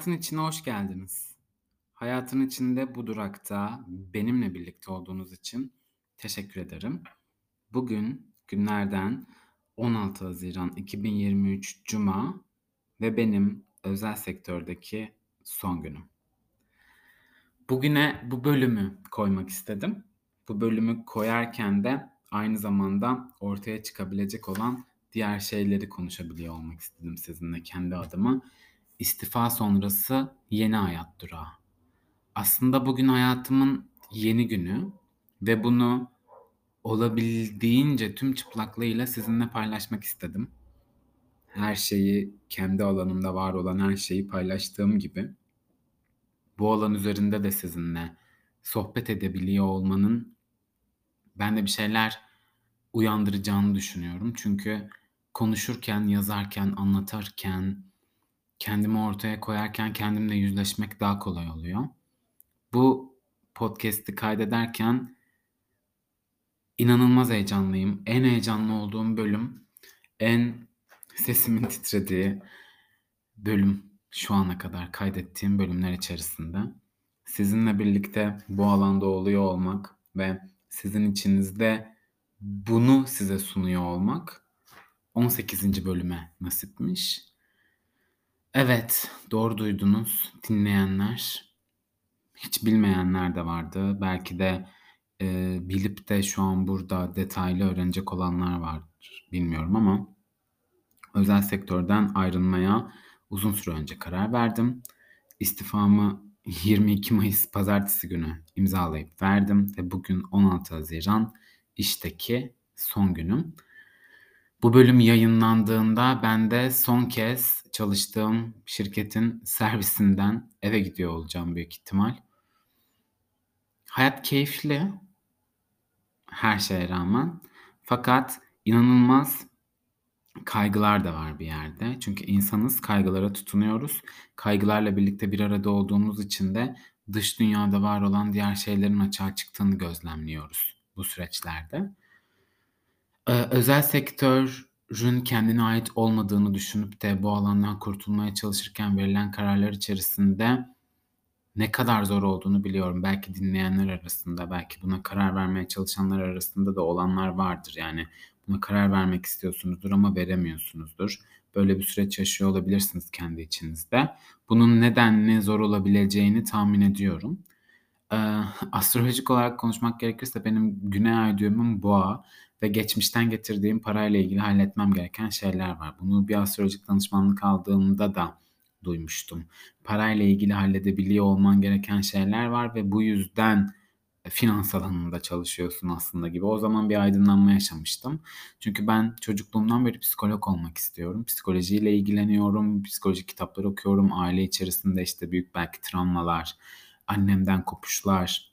Hayatın içine hoş geldiniz. Hayatın içinde bu durakta benimle birlikte olduğunuz için teşekkür ederim. Bugün günlerden 16 Haziran 2023 Cuma ve benim özel sektördeki son günüm. Bugüne bu bölümü koymak istedim. Bu bölümü koyarken de aynı zamanda ortaya çıkabilecek olan diğer şeyleri konuşabiliyor olmak istedim sizinle kendi adıma istifa sonrası yeni hayat durağı. Aslında bugün hayatımın yeni günü ve bunu olabildiğince tüm çıplaklığıyla sizinle paylaşmak istedim. Her şeyi kendi alanımda var olan her şeyi paylaştığım gibi bu alan üzerinde de sizinle sohbet edebiliyor olmanın ben de bir şeyler uyandıracağını düşünüyorum. Çünkü konuşurken, yazarken, anlatırken, kendimi ortaya koyarken kendimle yüzleşmek daha kolay oluyor. Bu podcast'i kaydederken inanılmaz heyecanlıyım. En heyecanlı olduğum bölüm, en sesimin titrediği bölüm şu ana kadar kaydettiğim bölümler içerisinde. Sizinle birlikte bu alanda oluyor olmak ve sizin içinizde bunu size sunuyor olmak 18. bölüme nasipmiş. Evet, doğru duydunuz dinleyenler. Hiç bilmeyenler de vardı. Belki de e, bilip de şu an burada detaylı öğrenecek olanlar var. Bilmiyorum ama özel sektörden ayrılmaya uzun süre önce karar verdim. İstifamı 22 Mayıs pazartesi günü imzalayıp verdim ve bugün 16 Haziran işteki son günüm. Bu bölüm yayınlandığında ben de son kez çalıştığım şirketin servisinden eve gidiyor olacağım büyük ihtimal. Hayat keyifli her şeye rağmen fakat inanılmaz kaygılar da var bir yerde. Çünkü insanız, kaygılara tutunuyoruz. Kaygılarla birlikte bir arada olduğumuz için de dış dünyada var olan diğer şeylerin açığa çıktığını gözlemliyoruz bu süreçlerde. Ee, özel sektörün kendine ait olmadığını düşünüp de bu alandan kurtulmaya çalışırken verilen kararlar içerisinde ne kadar zor olduğunu biliyorum. Belki dinleyenler arasında, belki buna karar vermeye çalışanlar arasında da olanlar vardır. Yani buna karar vermek istiyorsunuzdur ama veremiyorsunuzdur. Böyle bir süreç yaşıyor olabilirsiniz kendi içinizde. Bunun nedenli zor olabileceğini tahmin ediyorum. Ee, astrolojik olarak konuşmak gerekirse benim güney ay düğümüm boğa ve geçmişten getirdiğim parayla ilgili halletmem gereken şeyler var. Bunu bir astrolojik danışmanlık aldığımda da duymuştum. Parayla ilgili halledebiliyor olman gereken şeyler var ve bu yüzden finans alanında çalışıyorsun aslında gibi. O zaman bir aydınlanma yaşamıştım. Çünkü ben çocukluğumdan beri psikolog olmak istiyorum. Psikolojiyle ilgileniyorum, psikolojik kitaplar okuyorum. Aile içerisinde işte büyük belki travmalar, annemden kopuşlar,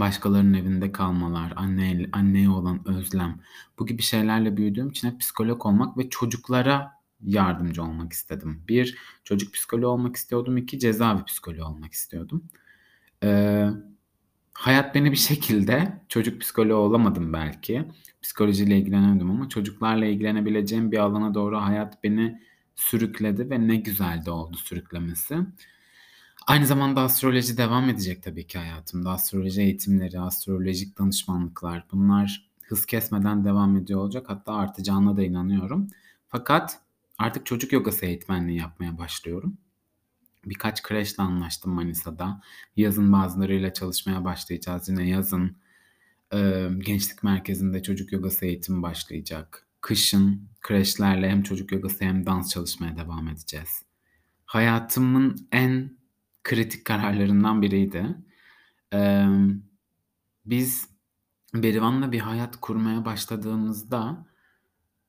başkalarının evinde kalmalar, anne, anneye olan özlem bu gibi şeylerle büyüdüğüm için hep psikolog olmak ve çocuklara yardımcı olmak istedim. Bir, çocuk psikoloğu olmak istiyordum. iki cezaevi psikoloğu olmak istiyordum. Ee, hayat beni bir şekilde çocuk psikoloğu olamadım belki. Psikolojiyle ilgileniyordum ama çocuklarla ilgilenebileceğim bir alana doğru hayat beni sürükledi ve ne güzel de oldu sürüklemesi. Aynı zamanda astroloji devam edecek tabii ki hayatımda. Astroloji eğitimleri, astrolojik danışmanlıklar bunlar hız kesmeden devam ediyor olacak. Hatta artacağına da inanıyorum. Fakat artık çocuk yogası eğitmenliği yapmaya başlıyorum. Birkaç kreşle anlaştım Manisa'da. Yazın bazılarıyla çalışmaya başlayacağız. Yine yazın e, gençlik merkezinde çocuk yogası eğitimi başlayacak. Kışın kreşlerle hem çocuk yogası hem dans çalışmaya devam edeceğiz. Hayatımın en kritik kararlarından biriydi. Ee, biz Berivan'la bir hayat kurmaya başladığımızda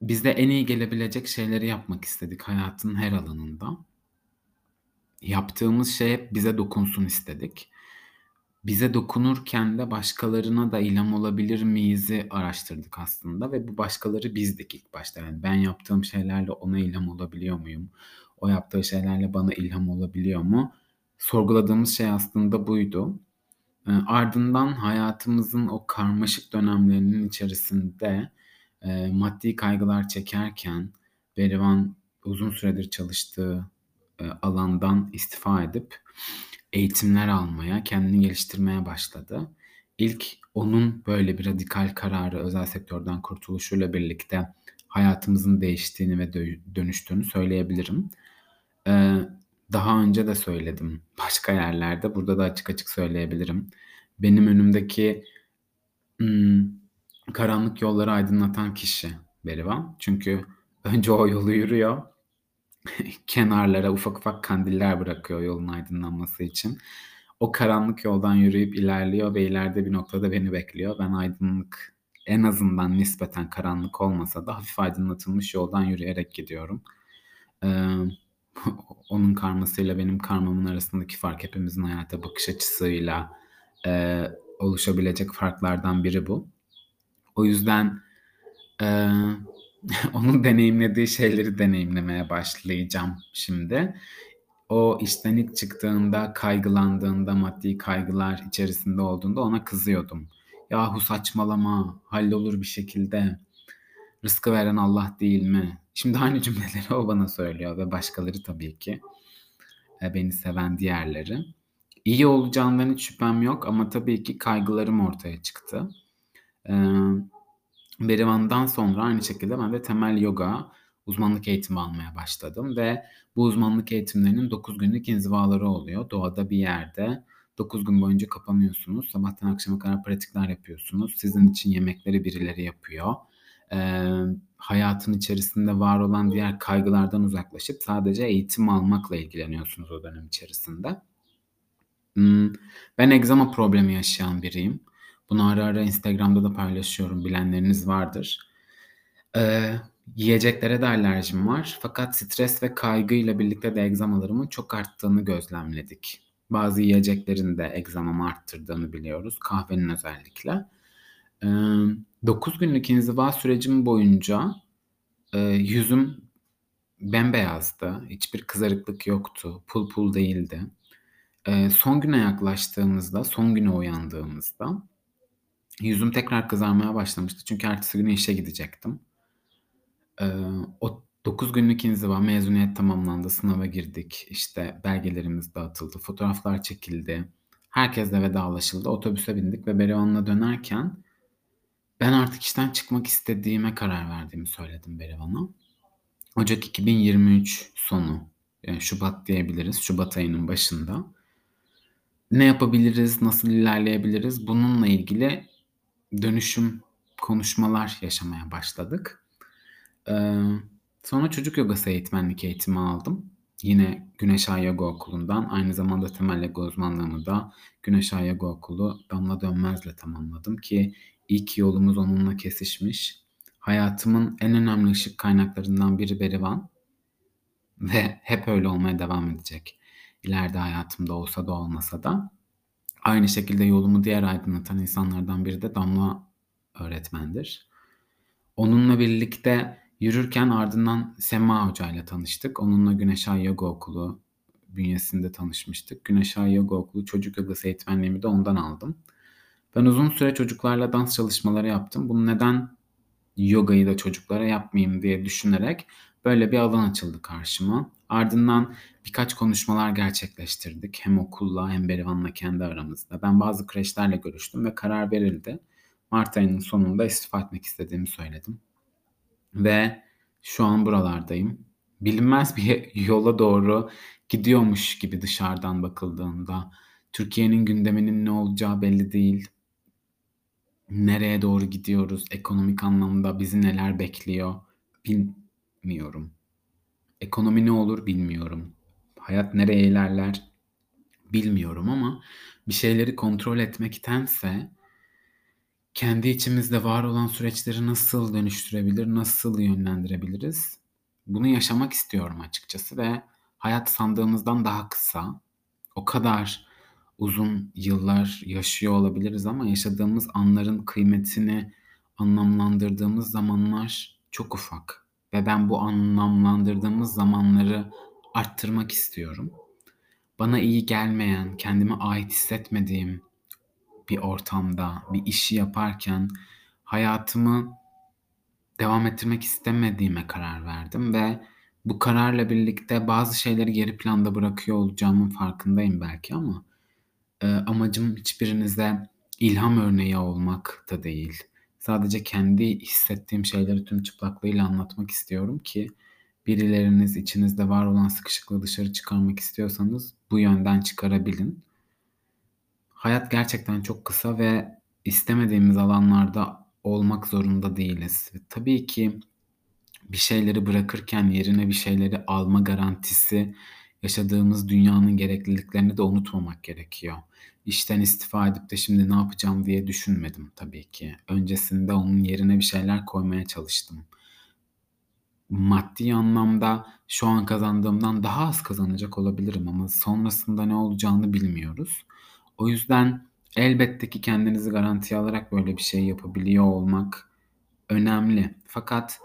bizde en iyi gelebilecek şeyleri yapmak istedik hayatın her alanında. Yaptığımız şey hep bize dokunsun istedik. Bize dokunurken de başkalarına da ilham olabilir miyiz'i araştırdık aslında ve bu başkaları bizdik ilk başta. Yani ben yaptığım şeylerle ona ilham olabiliyor muyum? O yaptığı şeylerle bana ilham olabiliyor mu? Sorguladığımız şey aslında buydu. E, ardından hayatımızın o karmaşık dönemlerinin içerisinde e, maddi kaygılar çekerken Berivan uzun süredir çalıştığı e, alandan istifa edip eğitimler almaya, kendini geliştirmeye başladı. İlk onun böyle bir radikal kararı özel sektörden kurtuluşuyla birlikte hayatımızın değiştiğini ve dönüştüğünü söyleyebilirim. Ee, daha önce de söyledim başka yerlerde. Burada da açık açık söyleyebilirim. Benim önümdeki hmm, karanlık yolları aydınlatan kişi Berivan. Çünkü önce o yolu yürüyor. Kenarlara ufak ufak kandiller bırakıyor yolun aydınlanması için. O karanlık yoldan yürüyüp ilerliyor ve ileride bir noktada beni bekliyor. Ben aydınlık en azından nispeten karanlık olmasa da hafif aydınlatılmış yoldan yürüyerek gidiyorum. Ee, onun karmasıyla benim karmamın arasındaki fark hepimizin hayata bakış açısıyla e, oluşabilecek farklardan biri bu. O yüzden e, onun deneyimlediği şeyleri deneyimlemeye başlayacağım şimdi. O işten ilk çıktığında, kaygılandığında, maddi kaygılar içerisinde olduğunda ona kızıyordum. Yahu saçmalama, hallolur bir şekilde. Rızkı veren Allah değil mi? Şimdi aynı cümleleri o bana söylüyor ve başkaları tabii ki. E, beni seven diğerleri. İyi olacağından hiç şüphem yok ama tabii ki kaygılarım ortaya çıktı. Ee, Berivan'dan sonra aynı şekilde ben de temel yoga uzmanlık eğitimi almaya başladım ve bu uzmanlık eğitimlerinin 9 günlük inzivaları oluyor. Doğada bir yerde 9 gün boyunca kapanıyorsunuz. Sabahtan akşama kadar pratikler yapıyorsunuz. Sizin için yemekleri birileri yapıyor. Ee, hayatın içerisinde var olan diğer kaygılardan uzaklaşıp sadece eğitim almakla ilgileniyorsunuz o dönem içerisinde. Hmm, ben egzama problemi yaşayan biriyim. Bunu ara ara Instagram'da da paylaşıyorum. Bilenleriniz vardır. Ee, yiyeceklere de alerjim var. Fakat stres ve kaygıyla birlikte de egzamalarımın çok arttığını gözlemledik. Bazı yiyeceklerin de egzamamı arttırdığını biliyoruz. Kahvenin özellikle. Ee, 9 günlük inziva sürecim boyunca e, yüzüm bembeyazdı. Hiçbir kızarıklık yoktu. Pul pul değildi. E, son güne yaklaştığımızda, son güne uyandığımızda yüzüm tekrar kızarmaya başlamıştı. Çünkü ertesi gün işe gidecektim. Ee, o 9 günlük inziva, mezuniyet tamamlandı, sınava girdik. İşte belgelerimiz dağıtıldı, fotoğraflar çekildi. Herkesle vedalaşıldı. Otobüse bindik ve Berivan'la dönerken ben artık işten çıkmak istediğime karar verdiğimi söyledim Berivan'a. Ocak 2023 sonu, yani Şubat diyebiliriz, Şubat ayının başında. Ne yapabiliriz, nasıl ilerleyebiliriz bununla ilgili dönüşüm konuşmalar yaşamaya başladık. Ee, sonra çocuk yogası eğitmenlik eğitimi aldım. Yine Güneş Ay Yoga Okulu'ndan aynı zamanda temel yoga uzmanlığımı da Güneş Ay Yoga Okulu Damla Dönmez'le tamamladım ki ilk yolumuz onunla kesişmiş. Hayatımın en önemli ışık kaynaklarından biri Berivan ve hep öyle olmaya devam edecek. İleride hayatımda olsa da olmasa da. Aynı şekilde yolumu diğer aydınlatan insanlardan biri de Damla öğretmendir. Onunla birlikte yürürken ardından Sema Hoca ile tanıştık. Onunla Güneş Ay Yoga Okulu bünyesinde tanışmıştık. Güneş Ay Yoga Okulu çocuk yogası eğitmenliğimi de ondan aldım. Ben uzun süre çocuklarla dans çalışmaları yaptım. Bunu neden yogayı da çocuklara yapmayayım diye düşünerek böyle bir alan açıldı karşıma. Ardından birkaç konuşmalar gerçekleştirdik. Hem okulla hem Berivan'la kendi aramızda. Ben bazı kreşlerle görüştüm ve karar verildi. Mart ayının sonunda istifa etmek istediğimi söyledim. Ve şu an buralardayım. Bilinmez bir yola doğru gidiyormuş gibi dışarıdan bakıldığında. Türkiye'nin gündeminin ne olacağı belli değil. Nereye doğru gidiyoruz? Ekonomik anlamda bizi neler bekliyor? Bilmiyorum. Ekonomi ne olur bilmiyorum. Hayat nereye ilerler bilmiyorum ama bir şeyleri kontrol etmektense kendi içimizde var olan süreçleri nasıl dönüştürebilir, nasıl yönlendirebiliriz? Bunu yaşamak istiyorum açıkçası ve hayat sandığımızdan daha kısa. O kadar uzun yıllar yaşıyor olabiliriz ama yaşadığımız anların kıymetini anlamlandırdığımız zamanlar çok ufak ve ben bu anlamlandırdığımız zamanları arttırmak istiyorum. Bana iyi gelmeyen, kendime ait hissetmediğim bir ortamda, bir işi yaparken hayatımı devam ettirmek istemediğime karar verdim ve Bu kararla birlikte bazı şeyleri geri planda bırakıyor olacağımın farkındayım belki ama e, amacım hiçbirinize ilham örneği olmak da değil. Sadece kendi hissettiğim şeyleri tüm çıplaklığıyla anlatmak istiyorum ki birileriniz içinizde var olan sıkışıklığı dışarı çıkarmak istiyorsanız bu yönden çıkarabilin. Hayat gerçekten çok kısa ve istemediğimiz alanlarda olmak zorunda değiliz. Tabii ki bir şeyleri bırakırken yerine bir şeyleri alma garantisi yaşadığımız dünyanın gerekliliklerini de unutmamak gerekiyor. İşten istifa edip de şimdi ne yapacağım diye düşünmedim tabii ki. Öncesinde onun yerine bir şeyler koymaya çalıştım. Maddi anlamda şu an kazandığımdan daha az kazanacak olabilirim ama sonrasında ne olacağını bilmiyoruz. O yüzden elbette ki kendinizi garantiye alarak böyle bir şey yapabiliyor olmak önemli. Fakat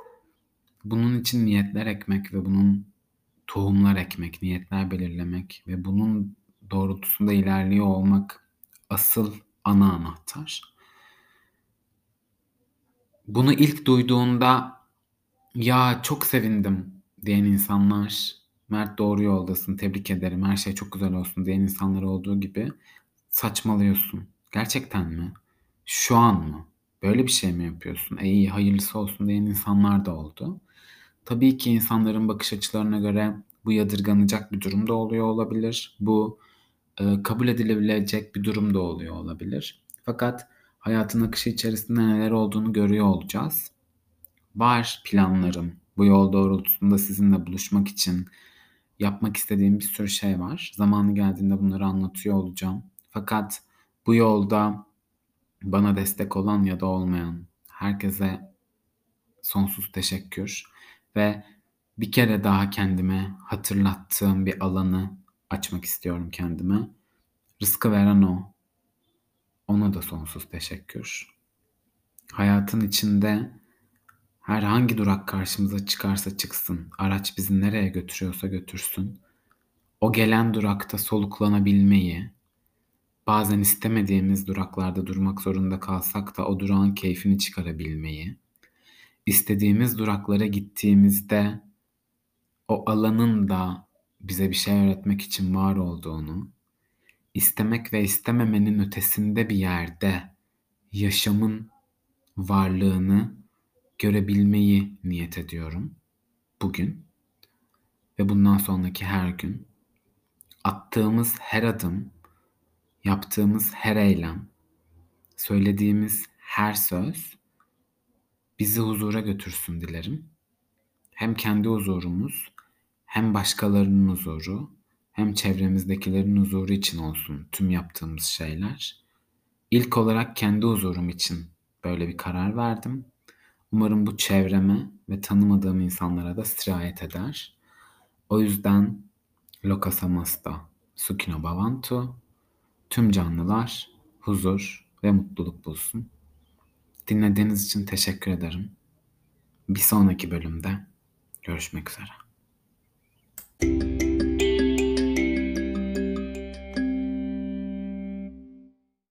bunun için niyetler ekmek ve bunun tohumlar ekmek, niyetler belirlemek ve bunun doğrultusunda ilerliyor olmak asıl ana anahtar. Bunu ilk duyduğunda ya çok sevindim diyen insanlar, Mert doğru yoldasın, tebrik ederim, her şey çok güzel olsun diyen insanlar olduğu gibi saçmalıyorsun. Gerçekten mi? Şu an mı? Böyle bir şey mi yapıyorsun? E iyi hayırlısı olsun diyen insanlar da oldu. Tabii ki insanların bakış açılarına göre bu yadırganacak bir durum da oluyor olabilir. Bu e, kabul edilebilecek bir durum da oluyor olabilir. Fakat hayatın akışı içerisinde neler olduğunu görüyor olacağız. Var planlarım. Bu yol doğrultusunda sizinle buluşmak için yapmak istediğim bir sürü şey var. Zamanı geldiğinde bunları anlatıyor olacağım. Fakat bu yolda bana destek olan ya da olmayan herkese sonsuz teşekkür ve bir kere daha kendime hatırlattığım bir alanı açmak istiyorum kendime. Rızkı veren o. Ona da sonsuz teşekkür. Hayatın içinde herhangi durak karşımıza çıkarsa çıksın, araç bizi nereye götürüyorsa götürsün. O gelen durakta soluklanabilmeyi, bazen istemediğimiz duraklarda durmak zorunda kalsak da o durağın keyfini çıkarabilmeyi, istediğimiz duraklara gittiğimizde o alanın da bize bir şey öğretmek için var olduğunu, istemek ve istememenin ötesinde bir yerde yaşamın varlığını görebilmeyi niyet ediyorum bugün ve bundan sonraki her gün. Attığımız her adım, yaptığımız her eylem, söylediğimiz her söz bizi huzura götürsün dilerim. Hem kendi huzurumuz hem başkalarının huzuru hem çevremizdekilerin huzuru için olsun tüm yaptığımız şeyler. İlk olarak kendi huzurum için böyle bir karar verdim. Umarım bu çevreme ve tanımadığım insanlara da sirayet eder. O yüzden Loka Samasta Sukino Bhavantu tüm canlılar huzur ve mutluluk bulsun. Dinlediğiniz için teşekkür ederim. Bir sonraki bölümde görüşmek üzere.